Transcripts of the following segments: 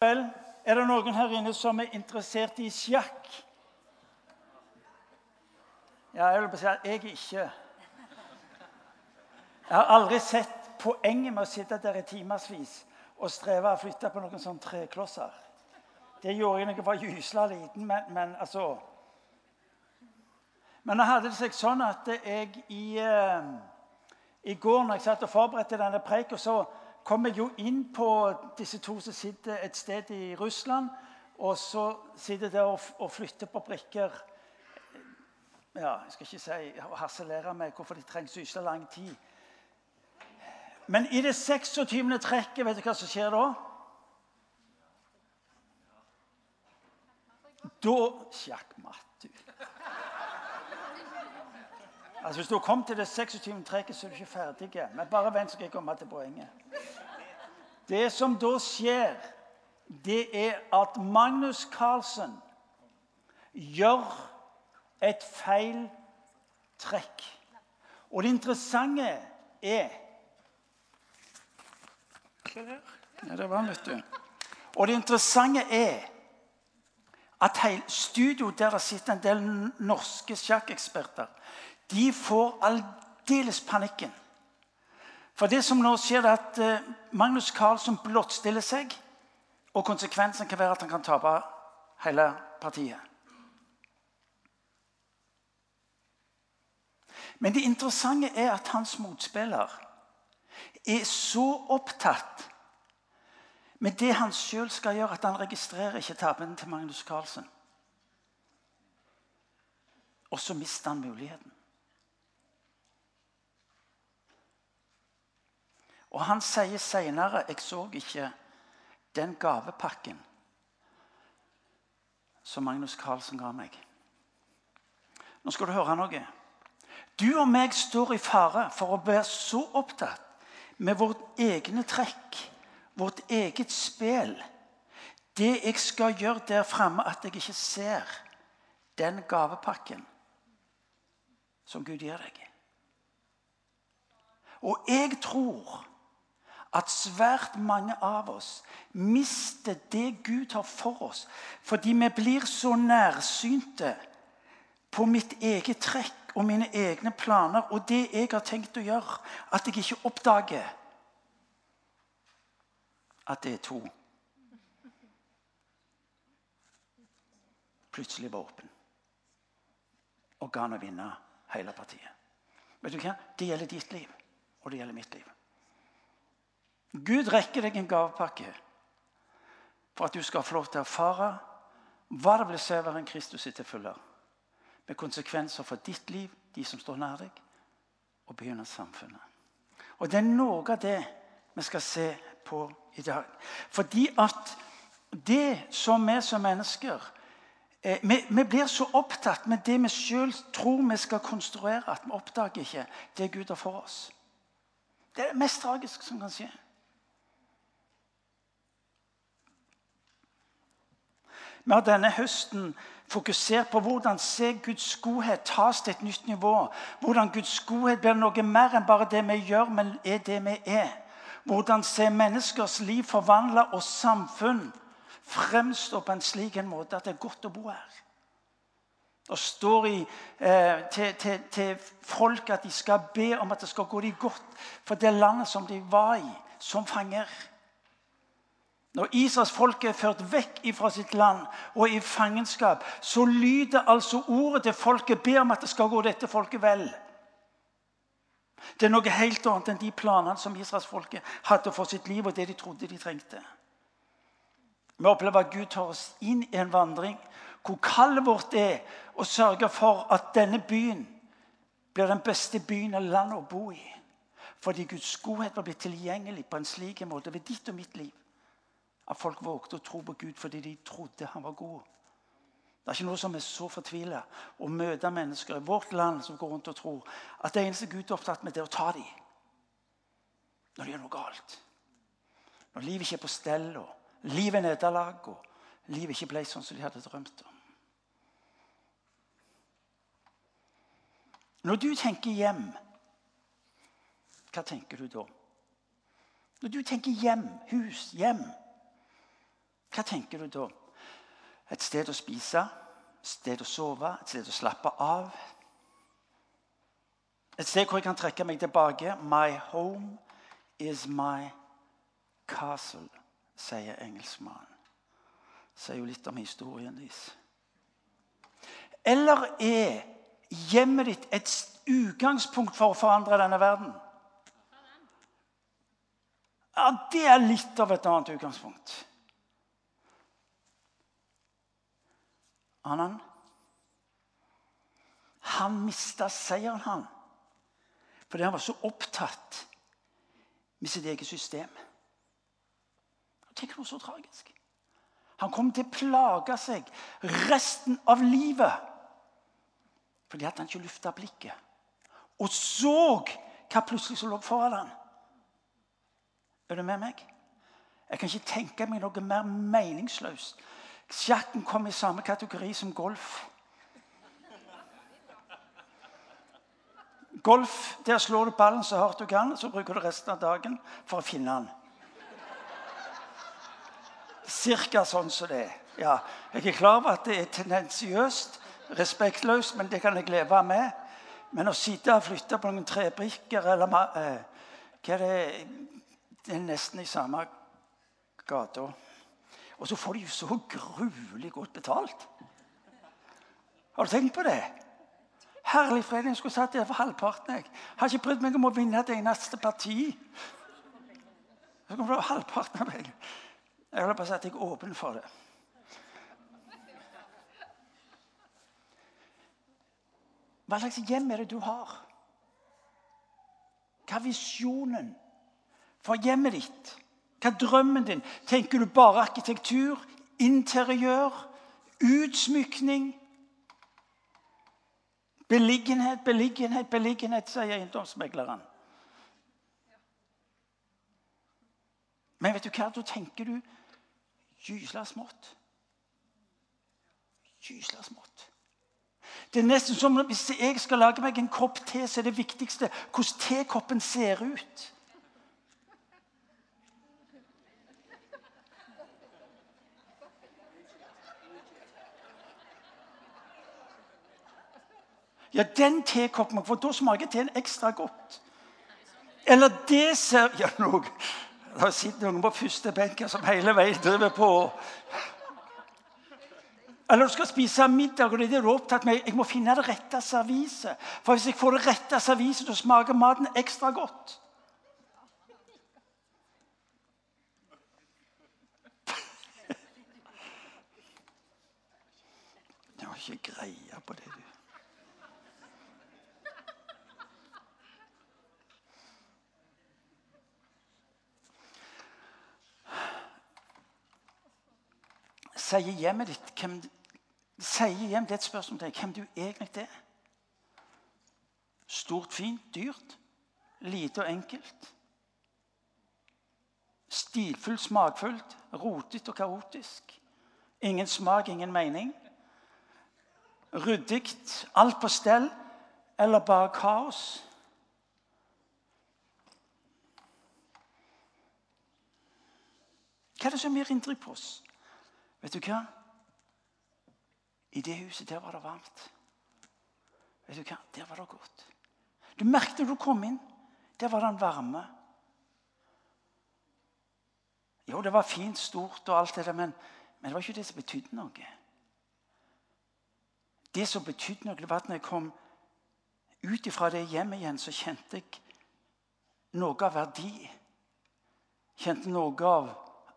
Vel, er det noen her inne som er interessert i sjakk? Ja, jeg vil bare si at jeg er ikke. Jeg har aldri sett poenget med å sitte der i timevis og streve å flytte på noen sånne treklosser. Det gjorde jeg da jeg var gysla liten, men, men altså Men da hadde det seg sånn at jeg i, uh, i går når jeg satt og forberedte denne preika, så kom jeg jo inn på disse to som sitter et sted i Russland. Og så sitter de og, flytter på brikker. Ja, jeg skal ikke si og harselere med hvorfor de trenger så ikke lang tid. Men i det 26. trekket, vet du hva som skjer da? Da Sjakkmatt, du. Altså, Hvis du har kommet til det 26. trekket, så er du ikke ferdig. Men bare vent, så skal jeg komme til poenget. Det som da skjer, det er at Magnus Carlsen gjør et feil trekk. Og det interessante er ja, det var vet du. Og det interessante er at studio der det sitter en del norske sjakkeksperter, de får aldeles panikken. For det som nå skjer, er at eh, Magnus Carlsen blottstiller seg. Og konsekvensen kan være at han kan tape hele partiet. Men det interessante er at hans motspiller er så opptatt med det han sjøl skal gjøre, at han registrerer ikke tabben til Magnus Carlsen. Og så mister han muligheten. Og han sier seinere 'Jeg så ikke den gavepakken som Magnus Carlsen ga meg'. Nå skal du høre noe. Du og meg står i fare for å være så opptatt med vårt egne trekk, vårt eget spel. Det jeg skal gjøre der framme, at jeg ikke ser den gavepakken som Gud gir deg. Og jeg tror at svært mange av oss mister det Gud har for oss, fordi vi blir så nærsynte på mitt eget trekk og mine egne planer og det jeg har tenkt å gjøre, at jeg ikke oppdager at det er to. Plutselig var åpen og ga han å vinne hele partiet. Vet du hva? Det gjelder ditt liv, og det gjelder mitt liv. Gud rekker deg en gavepakke for at du skal få lov til å erfare hva det vil si å være en Kristus etterfølger. Med konsekvenser for ditt liv, de som står nær deg, og begynner samfunnet. Og Det er noe av det vi skal se på i dag. Fordi at det som vi som mennesker eh, vi, vi, blir så opptatt med det vi sjøl tror vi skal konstruere, at vi oppdager ikke det Gud har for oss. Det er det mest tragiske som kan skje. Vi har denne høsten fokusert på hvordan se Guds godhet tas til et nytt nivå. Hvordan Guds godhet blir noe mer enn bare det vi gjør, men er det vi er. Hvordan se menneskers liv forvandla og samfunn fremstå på en slik en måte at det er godt å bo her. Det står i, eh, til, til, til, folk at de skal be om at det skal gå dem godt for det landet som de var i, som fanger. Når Israels folk er ført vekk fra sitt land og i fangenskap, så lyder altså ordet til folket ber om at det skal gå dette folket vel. Det er noe helt annet enn de planene som israelsfolket hadde for sitt liv, og det de trodde de trengte. Vi opplever at Gud tar oss inn i en vandring hvor kallet vårt er å sørge for at denne byen blir den beste byen i landet å bo i. Fordi Guds godhet var blitt tilgjengelig på en slik måte ved ditt og mitt liv at folk vågte å tro på Gud fordi de trodde han var god. Det er ikke noe som er så fortvila å møte mennesker i vårt land som går rundt og tror at det eneste Gud er opptatt med, det er å ta dem når de gjør noe galt. Når livet ikke er på stell, og livet er nederlag, og livet ikke ble sånn som de hadde drømt om. Når du tenker hjem, hva tenker du da? Når du tenker hjem, hus, hjem hva tenker du da? Et sted å spise, et sted å sove, et sted å slappe av. Et sted hvor jeg kan trekke meg tilbake. My home is my castle, sier engelskmannen. Sier jo litt om historien deres. Eller er hjemmet ditt et utgangspunkt for å forandre denne verden? Ja, Det er litt av et annet utgangspunkt. Anan, han mista seieren, han. Fordi han var så opptatt med sitt eget system. Tenk noe så tragisk. Han kom til å plage seg resten av livet fordi at han ikke lufta blikket. Og så hva plutselig som lå foran han. Er du med meg? Jeg kan ikke tenke meg noe mer meningsløst. Sjakken kom i samme kategori som golf. Golf, Der slår du ballen så hardt du kan, så bruker du resten av dagen for å finne den. Cirka sånn som det er. Ja, jeg er klar over at det er tendensiøst, respektløst, men det kan jeg leve med. Men å sitte og flytte på noen trebrikker eller eh, hva er det, det er nesten i samme gata. Og så får de jo så gruelig godt betalt. Har du tenkt på det? Herlig fred, jeg skulle satt der for halvparten. Jeg har ikke brydd meg om å vinne et eneste parti. Så kommer det halvparten av meg. Jeg holder på å si at jeg er åpen for det. Hva slags hjem er det du har? Hva er visjonen for hjemmet ditt? Hva er drømmen din? Tenker du bare arkitektur, interiør, utsmykning? Beliggenhet, beliggenhet, beliggenhet, sier eiendomsmegleren. Men vet du hva? Da tenker du gysla smått. Gysla smått. Det er nesten som hvis jeg skal lage meg en kopp te, så er det viktigste hvordan tekoppen ser ut. Ja, den tekoppen, for da smaker teen ekstra godt. Eller det ser Ja, noe. Det sitter noen på første benk som hele veien driver på. Eller du skal spise middag, og det er det opptatt med. Jeg må finne det rette serviset. For hvis jeg får det rette serviset, så smaker maten ekstra godt. Jeg har ikke greie på det, du. Sier hjemmet ditt hvem, sier hjem, Det er et spørsmål til hvem du egentlig er. Stort, fint, dyrt. Lite og enkelt. Stilfullt, smakfullt. Rotete og kaotisk. Ingen smak, ingen mening. Ryddig, alt på stell, eller bare kaos. Hva er det som gjør inntrykk på oss? Vet du hva? I det huset der var det varmt. Vet du hva? Der var det godt. Du merket når du kom inn. Der var det en varme. Jo, det var fint, stort og alt det der, men, men det var ikke det som betydde noe. Det som betydde noe, det var at når jeg kom ut fra det hjemmet igjen, så kjente jeg noe av verdi. Kjente noe av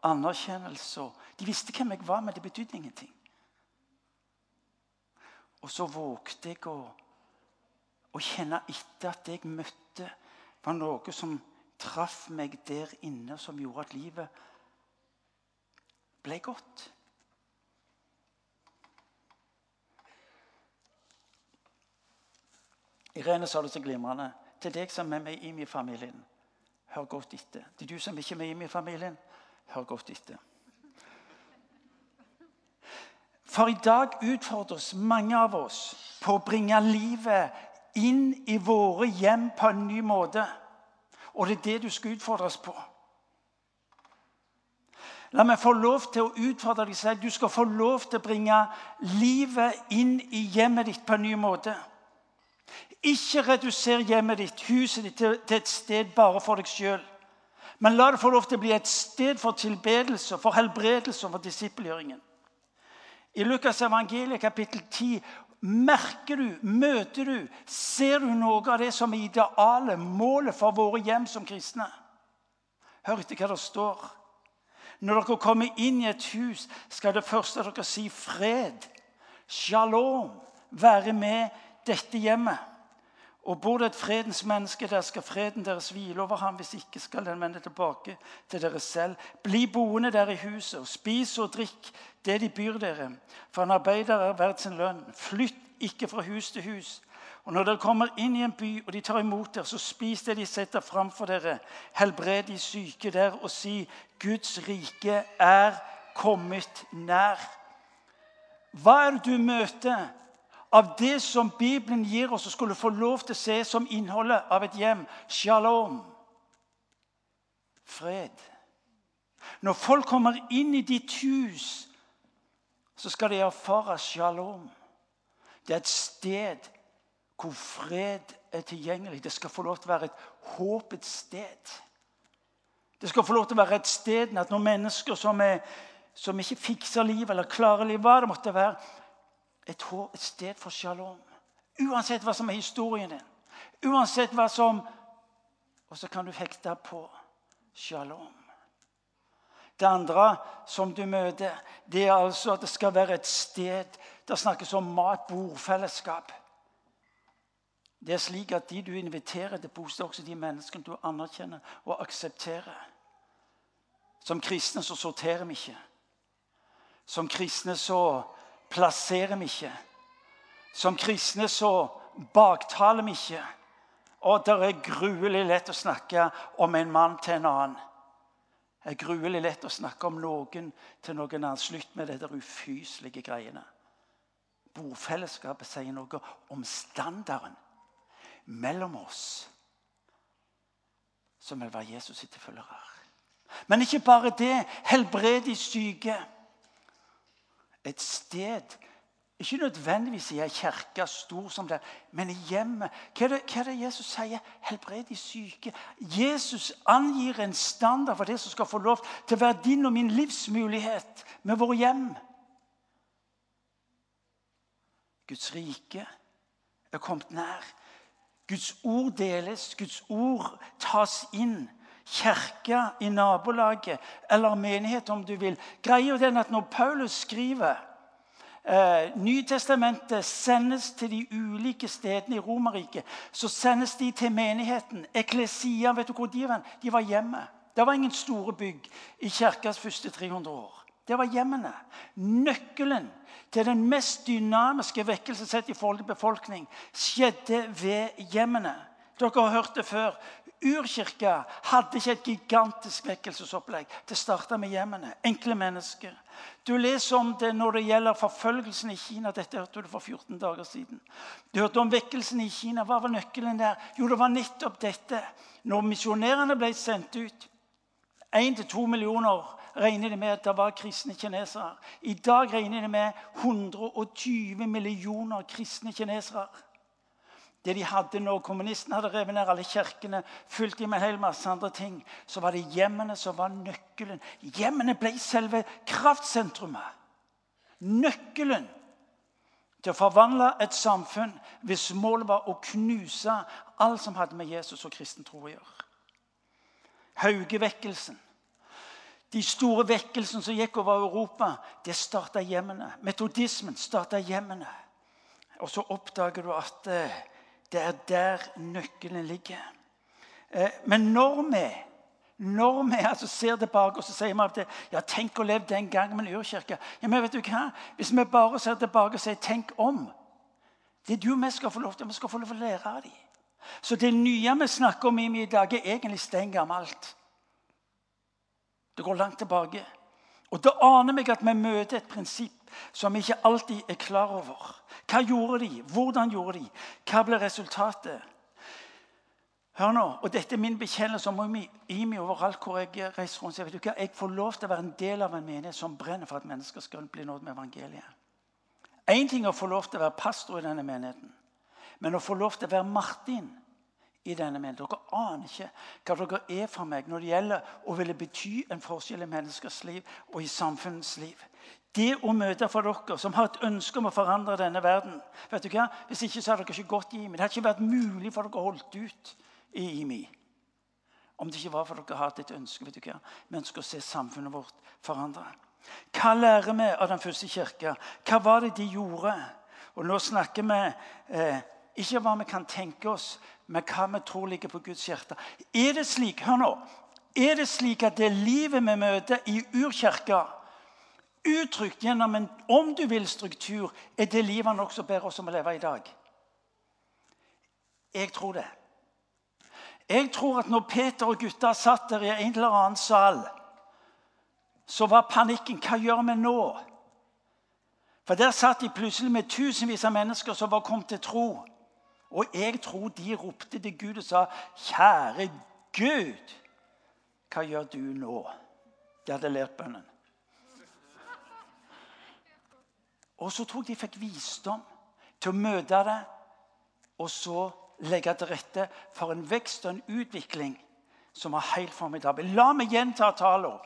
anerkjennelse. De visste hvem jeg var, men det betydde ingenting. Og så vågte jeg å, å kjenne etter at det jeg møtte, var noe som traff meg der inne, som gjorde at livet ble godt. Irene sa det så glimrende. Til deg som er med i min familien, hør godt etter. Til du som ikke er med i min familien, Hør godt etter. For i dag utfordres mange av oss på å bringe livet inn i våre hjem på en ny måte. Og det er det du skal utfordres på. La meg få lov til å utfordre deg selv. Du skal få lov til å bringe livet inn i hjemmet ditt på en ny måte. Ikke reduser hjemmet ditt, huset ditt, til et sted bare for deg sjøl. Men la det få lov til å bli et sted for tilbedelse, for helbredelse og for disippelgjøringen. I Lukas evangeliet kapittel 10 merker du, møter du, ser du noe av det som er idealet, målet for våre hjem som kristne. Hør etter hva det står. Når dere kommer inn i et hus, skal det første dere si fred, shalom, være med dette hjemmet. Og bor det et fredens menneske der, skal freden deres hvile over ham. Hvis ikke skal den vende tilbake til dere selv. Bli boende der i huset, og spis og drikk det de byr dere. For en arbeider er verdt sin lønn. Flytt ikke fra hus til hus. Og når dere kommer inn i en by, og de tar imot dere, så spis det de setter fram for dere. Helbred de syke der, og si Guds rike er kommet nær. Hva er det du møter av det som Bibelen gir oss og skulle få lov til å se som innholdet av et hjem? Shalom. Fred. Når folk kommer inn i ditt hus, så skal de erfare shalom. Det er et sted hvor fred er tilgjengelig. Det skal få lov til å være et håpets sted. Det skal få lov til å være et sted at når mennesker som, er, som ikke fikser livet eller klarer livet, hva det måtte være, et, et sted for shalom. Uansett hva som er historien din. Uansett hva som Og så kan du hekte på shalom. Det andre som du møter, det er altså at det skal være et sted Det snakkes om mat, bordfellesskap. Det er slik at de du inviterer til bosted, også de menneskene du anerkjenner og aksepterer. Som kristne så sorterer vi ikke. Som kristne så plasserer vi ikke. Som kristne så baktaler vi ikke. Og det er gruelig lett å snakke om en mann til en annen. Det er gruelig lett å snakke om noen til noen annen. Slutt med der ufyselige greiene. Bordfellesskapet sier noe om standarden mellom oss som vil være Jesus' sitt følgere. Men ikke bare det. Helbred de syke. Et sted ikke nødvendigvis i ei kirke stor som den, men i hjemmet. Hva er, det, hva er det Jesus sier? Helbred de syke. Jesus angir en standard for det som skal få lov til å være din og min livsmulighet med våre hjem. Guds rike er kommet nær. Guds ord deles, Guds ord tas inn. Kirke i nabolaget eller menighet, om du vil. Greia er at når Paulus skriver eh, Nytestamentet sendes til de ulike stedene i Romerriket. Så sendes de til menigheten. Eklesia, vet du hvor de var? De var hjemme. Det var ingen store bygg i kirkas første 300 år. Det var hjemmene. Nøkkelen til den mest dynamiske vekkelse sett i forhold til befolkning skjedde ved hjemmene. Dere har hørt det før. Urkirka hadde ikke et gigantisk vekkelsesopplegg. Det starta med hjemmene. Enkle mennesker. Du leser om det når det gjelder forfølgelsen i Kina. Dette hørte du for 14 dager siden. Du hørte om vekkelsen i Kina. Hva var nøkkelen der? Jo, det var nettopp dette. Når misjonærene ble sendt ut, 1-2 millioner regner de med at det var kristne kinesere. I dag regner de med 120 millioner kristne kinesere. Det de hadde når kommunistene hadde revet ned alle kirkene, fylt de med en hel masse andre ting, så var det hjemmene som var nøkkelen. Hjemmene ble selve kraftsentrumet. Nøkkelen til å forvandle et samfunn hvis målet var å knuse alt som hadde med Jesus og kristen tro å gjøre. Haugevekkelsen. De store vekkelsene som gikk over Europa, det starta hjemmene. Metodismen starta hjemmene. Og så oppdager du at eh, det er der nøkkelen ligger. Eh, men når vi, når vi altså ser tilbake og så sier vi at ja, tenk å leve den gangen med en urkirke ja, men vet du hva? Hvis vi bare ser tilbake og sier 'tenk om' Det er du vi skal få lov til. Vi skal få lov til å lære av dem. Så det nye vi snakker om i dag, er egentlig steingammelt. Det går langt tilbake. Og Da aner meg at vi møter et prinsipp som vi ikke alltid er klar over. Hva gjorde de? Hvordan gjorde de? Hva ble resultatet? Hør nå, og Dette er min bekjennelse om i meg overalt hvor jeg reiser rundt. Jeg, vet ikke, jeg får lov til å være en del av en menighet som brenner for at mennesker skal bli nådd med evangeliet. Én ting er å få lov til å være pastor i denne menigheten, men å få lov til å være Martin i denne menigheten Dere aner ikke hva dere er for meg når det gjelder å ville bety en forskjell i menneskers liv og i samfunnets liv. Det å møte for dere som har et ønske om å forandre denne verden vet du hva? Hvis ikke så hadde dere ikke gått i IMI. Det hadde ikke vært mulig for dere å holde ut i IMI. Om det ikke var for dere har et ønske vet du hva? Vi ønsker å se samfunnet vårt forandre. Hva lærer vi av den første kirka? Hva var det de gjorde? Og Nå snakker vi eh, ikke hva vi kan tenke oss, men hva vi tror ligger på Guds hjerte. Er det slik hør nå, er det slik at det livet vi møter i urkirka uttrykt gjennom en om du vil, struktur, er det livet han også ber oss om å leve i dag. Jeg tror det. Jeg tror at når Peter og gutta satt der i en eller annen sal, så var panikken Hva gjør vi nå? For der satt de plutselig med tusenvis av mennesker som var kommet til tro. Og jeg tror de ropte til Gud og sa, 'Kjære Gud, hva gjør du nå?' De hadde lært bønnen. Og så tror jeg de fikk visdom til å møte det, og så legge til rette for en vekst og en utvikling som var helt formidabel. La meg gjenta tallene.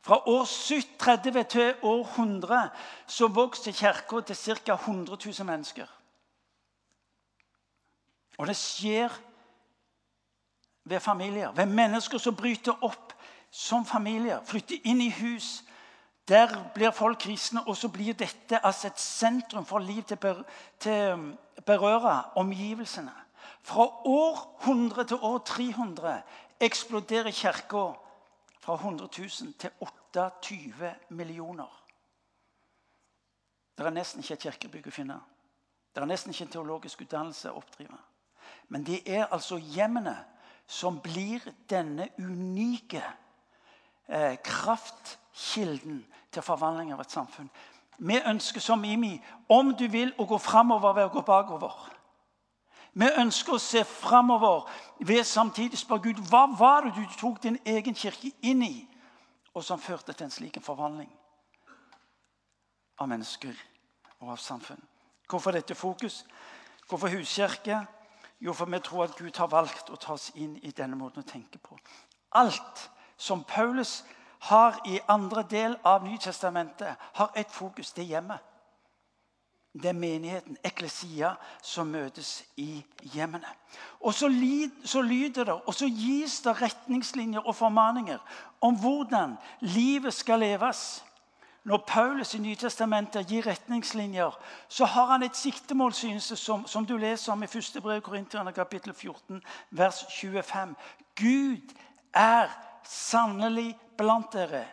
Fra år 730 til år 100 så vokste kirka til ca. 100 000 mennesker. Og det skjer ved familier, ved mennesker som bryter opp som familier, flytter inn i hus der blir folk kristne, og så blir dette altså et sentrum for liv til, til um, berøre omgivelsene. Fra år 100 til år 300 eksploderer kirka fra 100 000 til 28 millioner. Det er nesten ikke et kirkebygg å finne. Det er nesten ikke en teologisk utdannelse å oppdrive. Men det er altså hjemmene som blir denne unike eh, kraftkilden til forvandling av et samfunn. Vi ønsker som IMI, om du vil, å gå framover ved å gå bakover. Vi ønsker å se framover ved samtidig å spørre Gud hva var det du tok din egen kirke inn i, og som førte til en slik forvandling av mennesker og av samfunn. Hvorfor dette fokus? Hvorfor huskirke? Jo, for vi tror at Gud har valgt å ta oss inn i denne måten å tenke på. Alt som Paulus har i andre del av Nytestamentet har ett fokus. Det er hjemmet. Det er menigheten, eklesia, som møtes i hjemmene. Og så, så lyder det, og så gis det retningslinjer og formaninger om hvordan livet skal leves. Når Paulus i Nytestamentet gir retningslinjer, så har han et siktemål synes som, som du leser om i 1. brev Korinterne kapittel 14, vers 25. Gud er sannelig blant dere.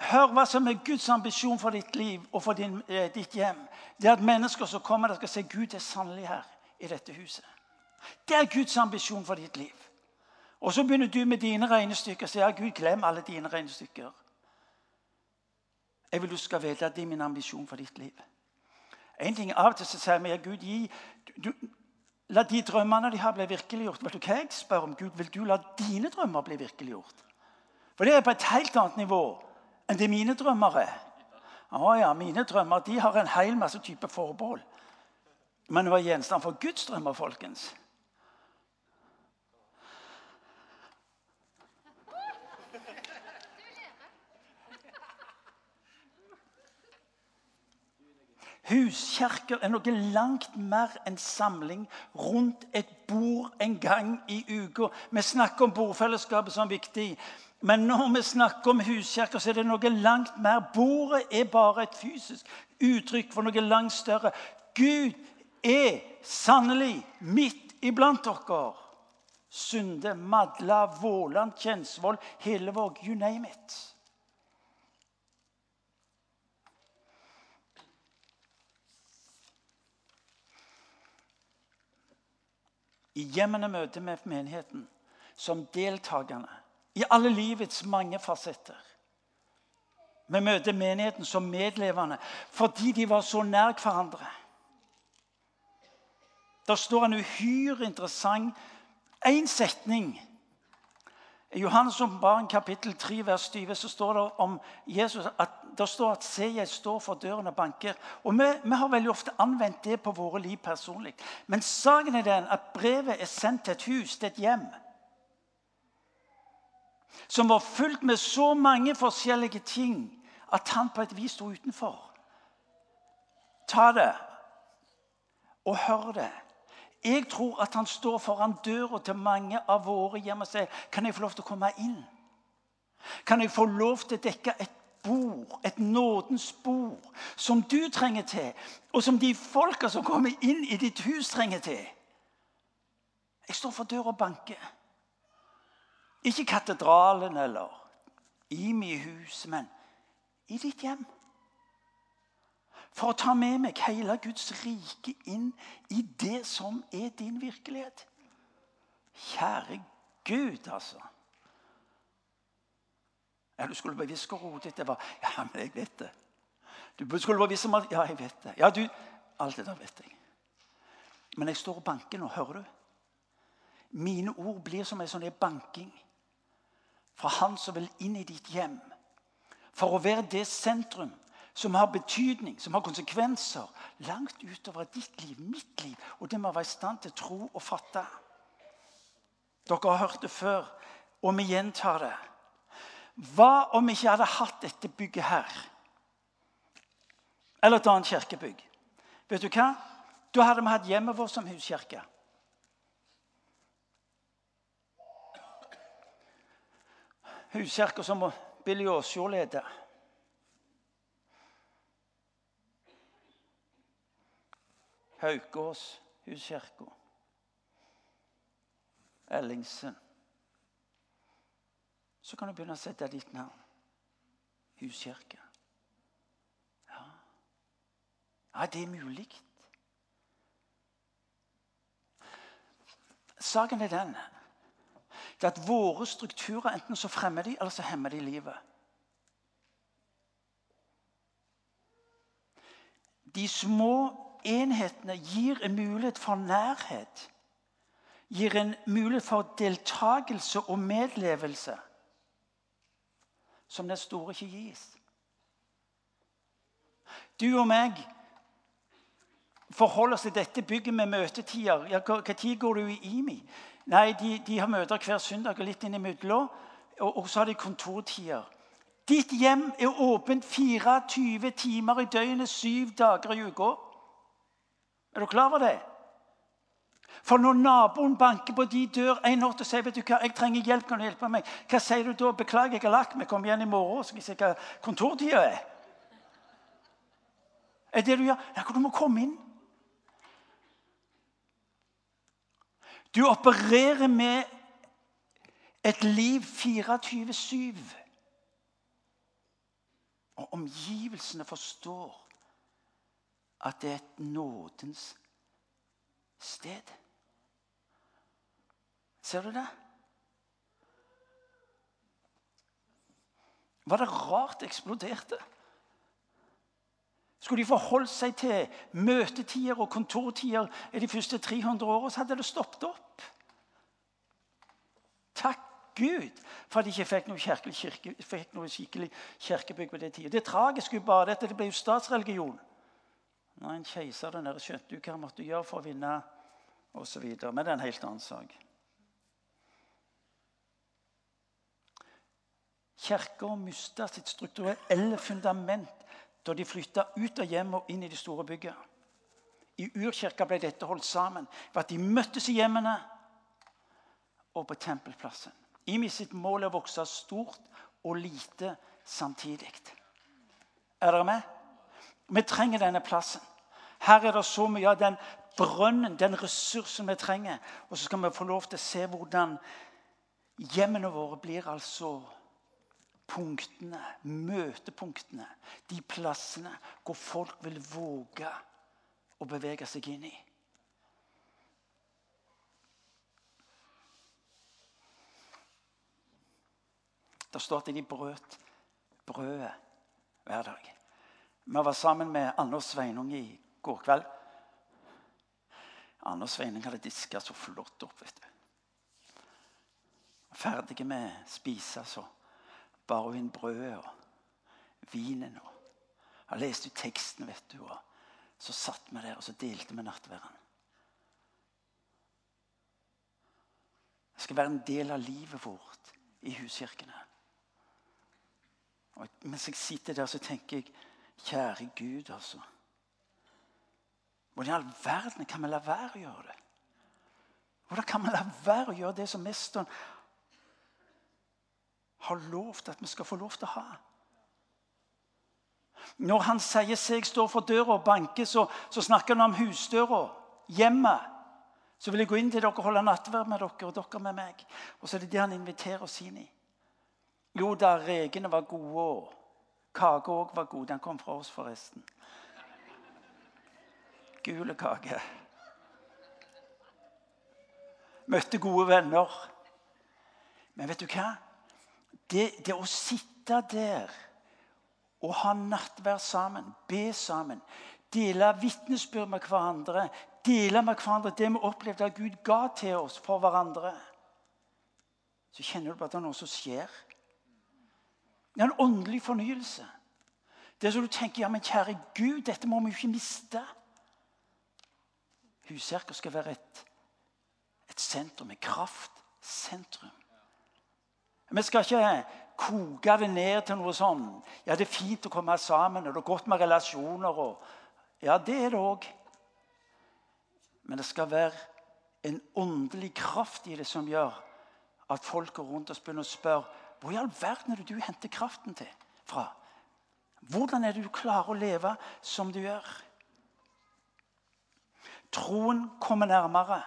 Hør hva som er Guds ambisjon for ditt liv og for din, eh, ditt hjem. Det er at mennesker som kommer der skal se Gud er sannelig her i dette huset. Det er Guds ambisjon for ditt liv. Og så begynner du med dine regnestykker sier ja, Gud, glem alle dine regnestykker. Jeg vil du skal vite at det er min ambisjon for ditt liv. En ting Av og til så sier vi ja, Gud, gi, du, la de drømmene de har, bli virkeliggjort. Vet du hva jeg spør om? Gud, vil du la dine drømmer bli virkeliggjort? For det er på et helt annet nivå enn det mine drømmer er. Å ja, Mine drømmer de har en hel masse type forbehold. Men det var gjenstand for Guds drømmer, folkens. Huskirker er noe langt mer enn samling rundt et bord en gang i uka. Vi snakker om bordfellesskapet som viktig. Men når vi snakker om huskirker, så er det noe langt mer. Bordet er bare et fysisk uttrykk for noe langt større. Gud er sannelig midt iblant dere. Sunde, Madla, Våland, Kjensvoll, Hillevåg, you name it. I hjemmene møter vi menigheten som deltakerne i alle livets mange fasetter. Vi møter menigheten som medlevende fordi de var så nær hverandre. Der står en uhyre interessant én setning. I Johannes' åpenbaring kapittel 3 vers 20 så står det om Jesus at det står at 'se, jeg står for døren og banker'. Og vi, vi, har veldig ofte anvendt det på våre liv personlig. Men saken er den at brevet er sendt til et hus, til et hjem. Som var fullt med så mange forskjellige ting at han på et vis sto utenfor. Ta det og hør det. Jeg tror at han står foran døra til mange av våre hjem og sier kan jeg få lov til å komme inn. Kan jeg få lov til å dekke et bord, et nådens bord, som du trenger til, og som de folka som kommer inn i ditt hus, trenger til? Jeg står for døra og banker. Ikke katedralen eller i mitt hus, men i ditt hjem for å ta med meg hele Guds rike inn i det som er din virkelighet. Kjære Gud, altså. Ja, Du skulle bevisst hvor rotet det var. Ja, men jeg vet det. Du skulle bevisst om Ja, jeg vet det. Ja, du, Alt det der vet jeg. Men jeg står og banker nå. Hører du? Mine ord blir som en sånn banking fra Han som vil inn i ditt hjem. For å være det sentrum som har betydning, som har konsekvenser langt utover ditt liv, mitt liv, og det må være i stand til å tro og fatte. Dere har hørt det før, og vi gjentar det. Hva om vi ikke hadde hatt dette bygget her? Eller et annet kirkebygg? Vet du hva? Da hadde vi hatt hjemmet vårt som huskirke. Huskirka som Billy Aasjord leder. Haukås, Huskirka. Ellingsen. Så kan du begynne å sette ditt navn. Huskirke. Ja. ja, det er mulig. Saken er den det er at våre strukturer enten så fremmer de, eller så hemmer de livet. De små enhetene gir en mulighet for nærhet. Gir en mulighet for deltakelse og medlevelse som den store ikke gis. Du og meg forholder oss til dette bygget med møtetider. Ja, Når går du i IMI? Nei, de, de, har møter hver søndag og litt innimellom. Og, og så har de kontortider. Ditt hjem er åpent 24 timer i døgnet, syv dager i uka. Er du klar over det? For når naboen banker på de dør en natt og sier vet du hva, jeg trenger hjelp, kan du hjelpe meg? Hva sier du da? 'Beklager, jeg har lagt meg. Kom igjen i morgen.' Så skal jeg se hva kontortida er. Er det du gjør? Ja, du må komme inn. Du opererer med et liv 24-7. Og omgivelsene forstår at det er et nådens sted. Ser du det? Var det rart det eksploderte? Skulle de forholdt seg til møtetider og kontortider i de første 300 årene, så hadde det stoppet opp. Takk Gud for at de ikke fikk noe, kirke, fikk noe skikkelig kirkebygg på den tida. Det tragiske bare at det ble jo statsreligion. Når en keiser der nede skjønte du hva måtte måtte gjøre for å vinne Og så videre. Men det er en helt annen sak. Kirka mista sitt strukturelle fundament da de flytta ut av hjemmet og inn i de store byggene. I urkirka ble dette holdt sammen ved at de møttes i hjemmene og på tempelplassen. Imi sitt mål er å vokse stort og lite samtidig. Er dere med? Vi trenger denne plassen. Her er det så mye av den brønnen, den ressursen vi trenger. Og så skal vi få lov til å se hvordan hjemmene våre blir altså punktene, møtepunktene. De plassene hvor folk vil våge å bevege seg inn i. Det står at de brøt brødet hver dag. Vi var sammen med Anders Sveinung i går kveld. Anne og Sveinung hadde diska så flott opp. vet du. Ferdige med å spise, så bar hun inn brødet og vinen. og Jeg leste ut teksten, vet du. og Så satt vi der og så delte vi nattverden. Det skal være en del av livet vårt i huskirkene. Og mens jeg sitter der, så tenker jeg Kjære Gud, altså. Hvordan i all verden kan vi la være å gjøre det? Hvordan kan vi la være å gjøre det som mesteren har lovt at vi skal få lov til å ha? Når han sier 'seg står for døra og banker', så, så snakker han om husdøra, hjemmet. Så vil jeg gå inn til dere og holde nattverd med dere og dere med meg. Og så er det det han inviterer oss inn i. Jo da, regene var gode, og kaka òg var god. Den kom fra oss, forresten. Gule kake. Møtte gode venner. Men vet du hva? Det, det å sitte der og ha nattverd sammen, be sammen, dele vitnesbyrd med hverandre, dele med hverandre det vi opplevde at Gud ga til oss for hverandre, så kjenner du på at det er noe som skjer. Det er en åndelig fornyelse. Det er så du tenker ja, men kjære Gud, dette må vi jo ikke miste. Huskirka skal være et, et sentrum, et kraftsentrum. Vi skal ikke koke det ned til noe sånn Ja, det er fint å komme sammen, og det er godt med relasjoner. Og, ja, det er det òg. Men det skal være en åndelig kraft i det som gjør at folk går rundt og begynner å spørre hvor i all verden er det du henter kraften til fra? Hvordan er det du klarer å leve som du gjør? Troen kommer nærmere.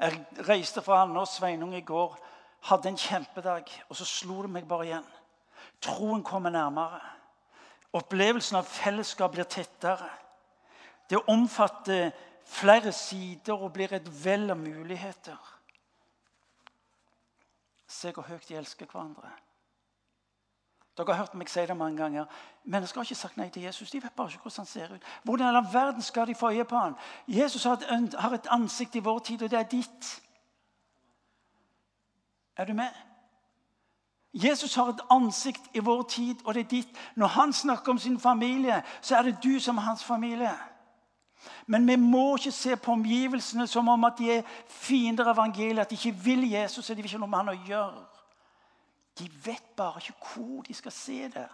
Jeg reiste fra Anne og Sveinung i går hadde en kjempedag, og så slo det meg bare igjen. Troen kommer nærmere. Opplevelsen av fellesskap blir tettere. Det omfatter flere sider og blir et vell av muligheter. Se hvor høyt de elsker hverandre. Dere har hørt meg si det mange ganger. Mennesker har ikke sagt nei til Jesus. De vet bare ikke hvordan han ser ut. Hvordan i all verden skal de få øye på han? Jesus har et ansikt i vår tid, og det er ditt. Er du med? Jesus har et ansikt i vår tid, og det er ditt. Når han snakker om sin familie, så er det du som er hans familie. Men vi må ikke se på omgivelsene som om at de er fiender av evangeliet, at de ikke vil Jesus og de vil ikke noe med han å gjøre. De vet bare ikke hvor de skal se det.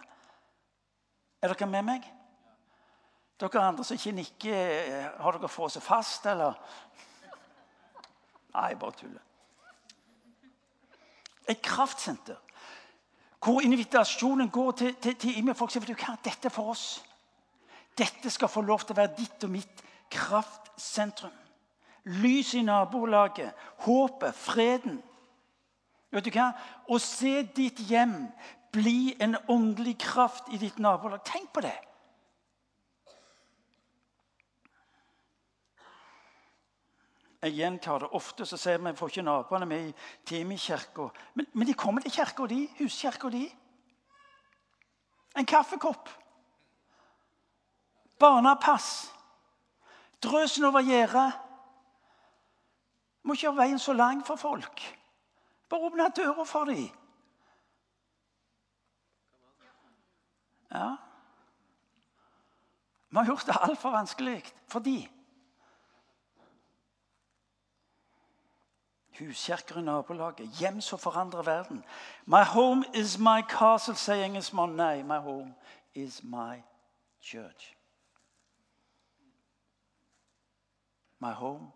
Er dere med meg? Dere andre som ikke nikker, har dere frosset fast, eller? Nei, bare tuller et kraftsenter. Hvor invitasjonen går til, til, til folk sier du hva, dette er for oss. Dette skal få lov til å være ditt og mitt kraftsentrum. Lys i nabolaget, håpet, freden. Vet du hva? Å se ditt hjem bli en åndelig kraft i ditt nabolag. Tenk på det! Jeg gjentar det ofte, så sier vi får ikke naboene med i time i kirka. Men, men, de kommer til kirka, de. Huskirka, de. En kaffekopp. Barnepass. Drøsen over gjerdet. Må ikke gjøre veien så lang for folk. Bare åpne døra for dem. Ja. Vi har gjort det altfor vanskelig for dem. huskirker i nabolaget, hjem som forandrer verden. My home is my castle, sier engelskmannen. Nei, my home is my church. My home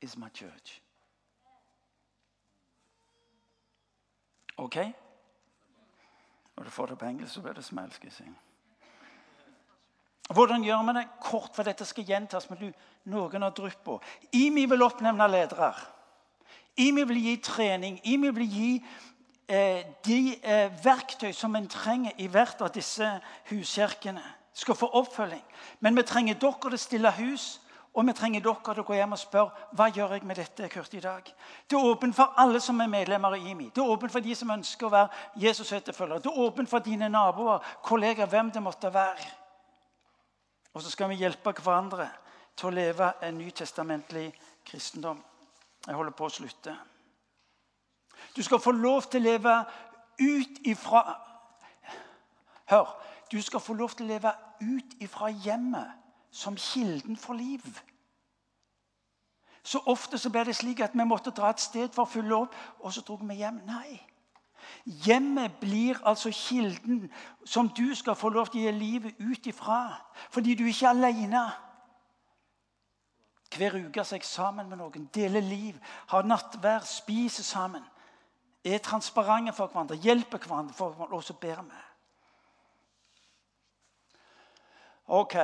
is my church. OK? Når du får det på engelsk, så blir det smell. skal jeg si. Hvordan gjør vi det? Kort, for dette skal gjentas. men Noen har drypp IMI vil oppnevne ledere. IMI vil gi trening. IMI vil gi eh, de eh, verktøy som en trenger i hvert av disse huskirkene. Skal få oppfølging. Men vi trenger dere til å stille hus. Og vi trenger dere til å gå hjem og spørre hva gjør jeg med dette hørte i dag. Det er åpent for alle som er medlemmer i IMI. Det er åpent for de som ønsker å være Jesus-etterfølgere. Det er åpent for dine naboer, kolleger, hvem det måtte være. Og så skal vi hjelpe hverandre til å leve en nytestamentlig kristendom. Jeg holder på å slutte. Du skal få lov til å leve ut ifra Hør. Du skal få lov til å leve ut ifra hjemmet som kilden for liv. Så ofte så ble det slik at vi måtte dra et sted for å fylle opp, og så dro vi hjem. Nei. Hjemmet blir altså kilden som du skal få lov til å gi livet ut ifra. Fordi du er ikke alene. Hver uke er jeg sammen med noen, deler liv, har nattvær, spiser sammen. Er transparente for hverandre, hjelper hverandre, for og så ber vi. Ok,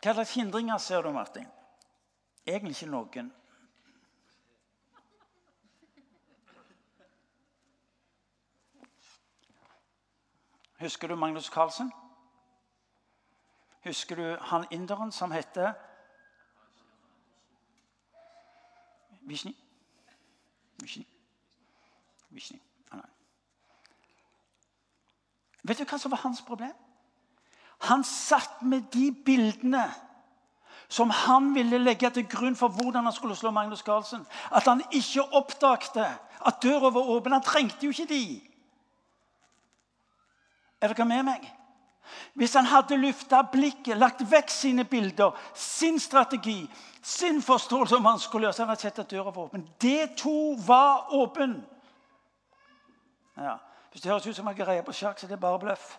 Hva slags hindringer ser du, Martin? Egentlig ikke noen. Husker du Magnus Carlsen? Husker du han inderen som heter Vishni? Vishni? Vishni. Vet du hva som var hans problem? Han satt med de bildene som han ville legge til grunn for hvordan han skulle slå Magnus Carlsen. At han ikke oppdagte at døra var åpen. Han trengte jo ikke de. Er dere med meg? Hvis han hadde løfta blikket, lagt vekk sine bilder, sin strategi, sin forståelse om han skulle gjøre, så hadde han sett at døra var åpen. Det to var åpen. Ja. Hvis det høres ut som jeg greier på sjakk, så er det bare bløff.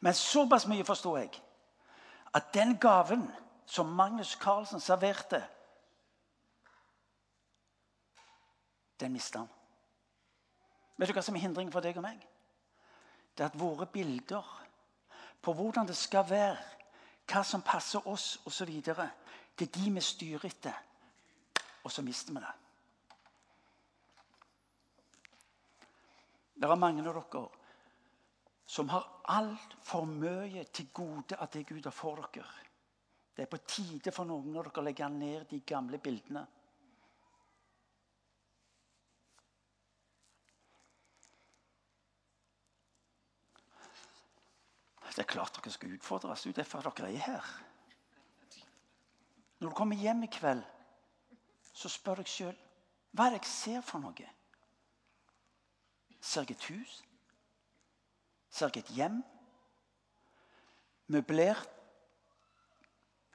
Men såpass mye forstår jeg at den gaven som Magnus Carlsen serverte, den mista han. Vet du hva som er hindringen for deg og meg? det er at våre bilder på hvordan det skal være, hva som passer oss osv., det er de vi styrer etter. Og så mister vi det. Det er mange av dere som har altfor mye til gode av det Gud har for dere. Det er på tide for noen av dere å legge ned de gamle bildene. Det er klart dere skal utfordres. Det er derfor dere er her. Når du kommer hjem i kveld, så spør deg sjøl hva er det jeg ser for noe. Ser jeg et hus? Ser jeg et hjem? Møblert?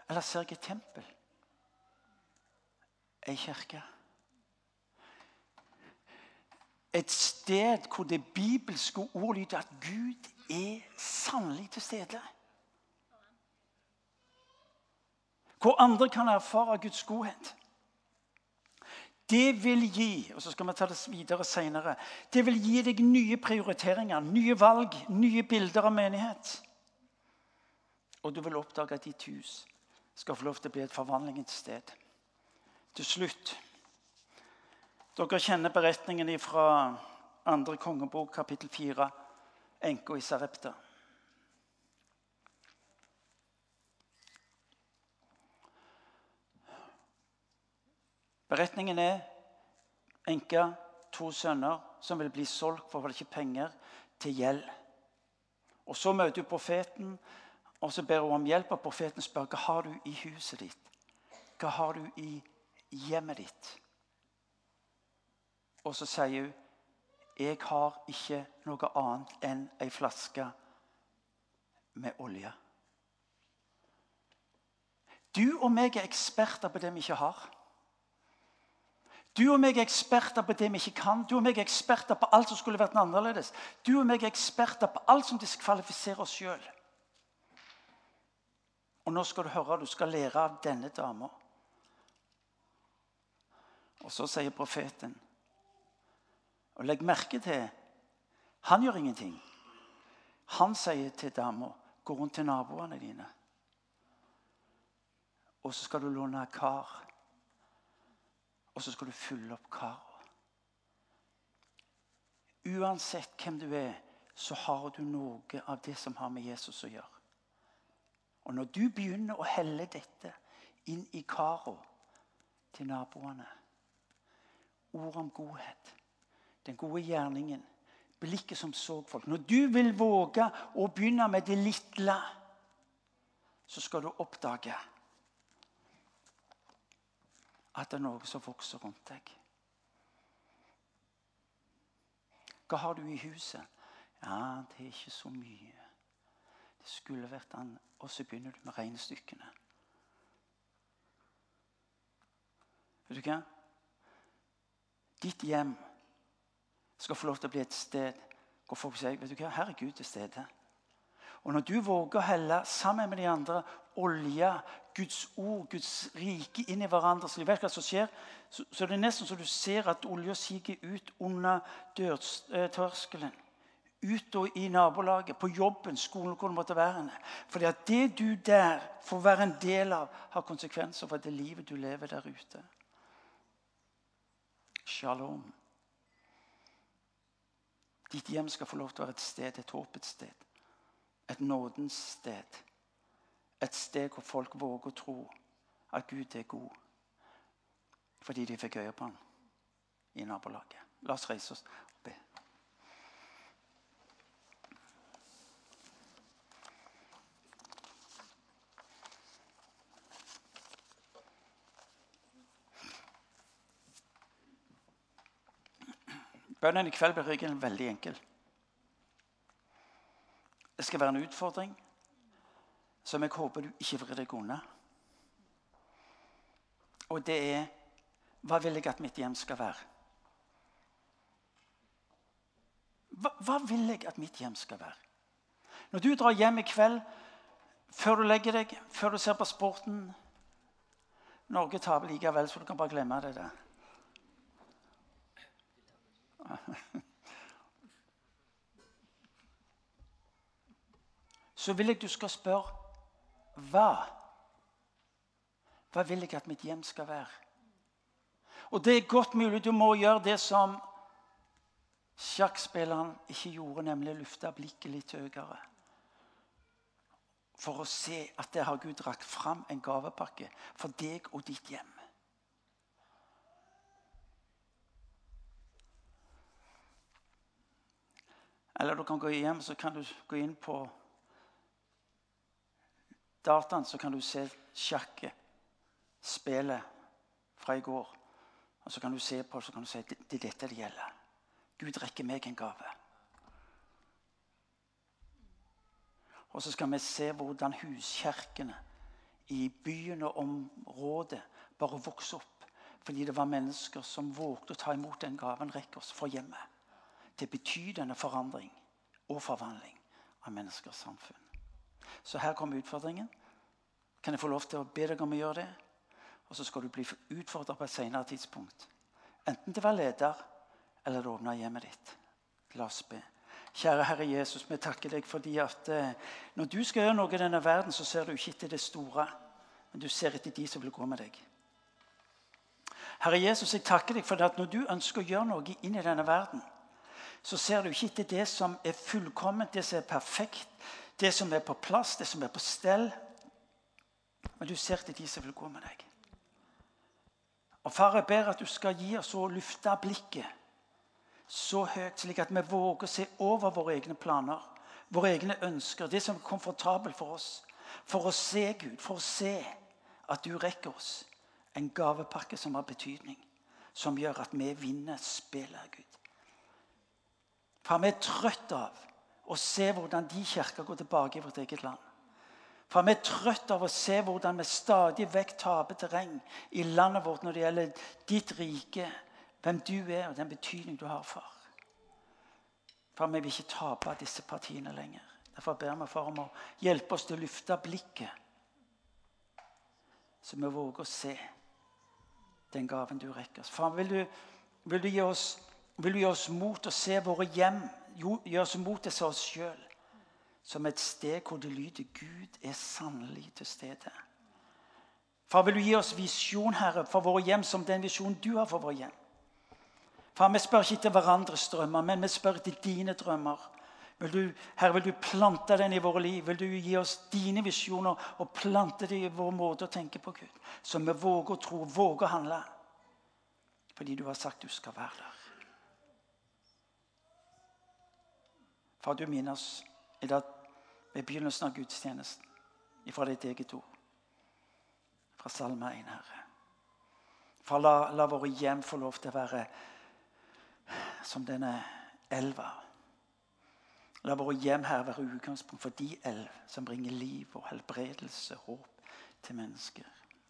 Eller ser jeg et tempel? Ei kirke? Et sted hvor det bibelske ord lyder at Gud er sannelig til stede. Hvor andre kan erfare Guds godhet. Det vil gi og så skal vi ta det videre senere, det vil gi deg nye prioriteringer, nye valg, nye bilder av menighet. Og du vil oppdage at ditt hus skal få lov til å bli et forvandlingens sted. Til slutt Dere kjenner beretningen fra andre kongebok, kapittel 4 enka i Sarepta. Beretningen er enka, to sønner som vil bli solgt for ikke penger, til gjeld. Og Så møter hun profeten, og så ber hun om hjelp. Og profeten spør hva har du i huset ditt. Hva har du i hjemmet ditt? Og så sier hun jeg har ikke noe annet enn ei flaske med olje. Du og meg er eksperter på det vi ikke har. Du og meg er eksperter på det vi ikke kan. Du og meg er eksperter på alt som skulle vært annerledes. Du og meg er eksperter på alt som diskvalifiserer oss sjøl. Og nå skal du høre, du skal lære av denne dama. Og så sier profeten og legg merke til han gjør ingenting. Han sier til dama gå rundt til naboene dine. Og så skal du låne kar. Og så skal du fylle opp karet. Uansett hvem du er, så har du noe av det som har med Jesus å gjøre. Og når du begynner å helle dette inn i kara til naboene Ord om godhet den gode gjerningen, blikket som så folk Når du vil våge å begynne med det lille, så skal du oppdage at det er noe som vokser rundt deg. Hva har du i huset? Ja, det er ikke så mye. Det skulle vært an. Og så begynner du med regnestykkene. Vet du hva? Ditt hjem skal få lov til å bli et sted hvor folk sier vet du hva, her er Gud til stede. Og når du våger å helle sammen med de andre olje, Guds ord, Guds rike inn i hverandres liv. vet du hva som skjer, så, så det er nesten så du ser at olja siger ut under dørterskelen. Ut og i nabolaget, på jobben, skolen, hvor det måtte være. Fordi at det du der får være en del av, har konsekvenser for det livet du lever der ute. Shalom. Ditt hjem skal få lov til å være et sted, et håpets sted. Et nådens sted. Et sted hvor folk våger å tro at Gud er god. Fordi de fikk øye på ham i nabolaget. La oss reise oss og be. Bønnen i kveld blir regelen veldig enkel. Det skal være en utfordring som jeg håper du ikke vrir deg unna. Og det er hva vil jeg at mitt hjem skal være? Hva, hva vil jeg at mitt hjem skal være? Når du drar hjem i kveld, før du legger deg, før du ser på sporten Norge taper likevel, så du kan bare glemme det der. Så vil jeg du skal spørre hva? Hva vil jeg at mitt hjem skal være? Og det er godt mulig du må gjøre det som sjakkspilleren ikke gjorde, nemlig løfte blikket litt høyere. For å se at der har Gud rakt fram en gavepakke for deg og ditt hjem. Eller du kan gå hjem så kan du gå inn på dataen så kan du se sjakket, spillet fra i går. Og så kan du se på så kan du si det, det er dette det gjelder. Gud rekker meg en gave. Og så skal vi se hvordan huskirkene i byen og området bare vokser opp. Fordi det var mennesker som vågte å ta imot den gaven rekker oss for hjemmet til betydende forandring og forvandling av menneskers samfunn. Så her kommer utfordringen. Kan jeg få lov til å be deg om å gjøre det? Og så skal du bli utfordret på et senere tidspunkt. Enten til å være leder eller å åpne hjemmet ditt. La oss be. Kjære Herre Jesus, vi takker deg fordi at eh, når du skal gjøre noe i denne verden, så ser du ikke etter det store, men du ser etter de som vil gå med deg. Herre Jesus, jeg takker deg for at når du ønsker å gjøre noe inn i denne verden, så ser du ikke etter det som er fullkomment, det som er perfekt, det som er på plass, det som er på stell. Men du ser til de som vil gå med deg. Og Far, jeg ber at du skal gi oss å lufte blikket så høyt, slik at vi våger å se over våre egne planer, våre egne ønsker, det som er komfortabelt for oss. For å se Gud, for å se at du rekker oss en gavepakke som har betydning. Som gjør at vi vinner spillet, Gud. For vi er trøtt av å se hvordan de kirker går tilbake i vårt eget land. For vi er trøtt av å se hvordan vi stadig vekk taper terreng i landet vårt når det gjelder ditt rike, hvem du er, og den betydning du har, for. For vi vil ikke tape disse partiene lenger. Derfor ber vi far om å hjelpe oss til å løfte blikket, så vi våger å se den gaven du rekker oss. Far, vil du, vil du gi oss vil du gi oss mot å se våre hjem, gi oss mot til oss sjøl. Som et sted hvor det lyder Gud er sannelig til stede. Far, vil du gi oss visjon, Herre, for våre hjem som den visjonen du har for våre hjem. Far, vi spør ikke etter hverandres drømmer, men vi spør etter dine drømmer. Vil du, Herre, vil du plante den i våre liv? Vil du gi oss dine visjoner og plante det i vår måte å tenke på, Gud? Så vi våger å tro, våger å handle. Fordi du har sagt du skal være der. Far, du minner oss i dag ved begynnelsen av gudstjenesten. ifra ditt eget ord. Fra Salme 1, Herre. Far, la, la våre hjem få lov til å være som denne elva. La våre hjem her være utgangspunkt for de elv som bringer liv og helbredelse, håp til mennesker.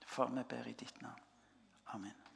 Far, vi ber i ditt navn. Amen.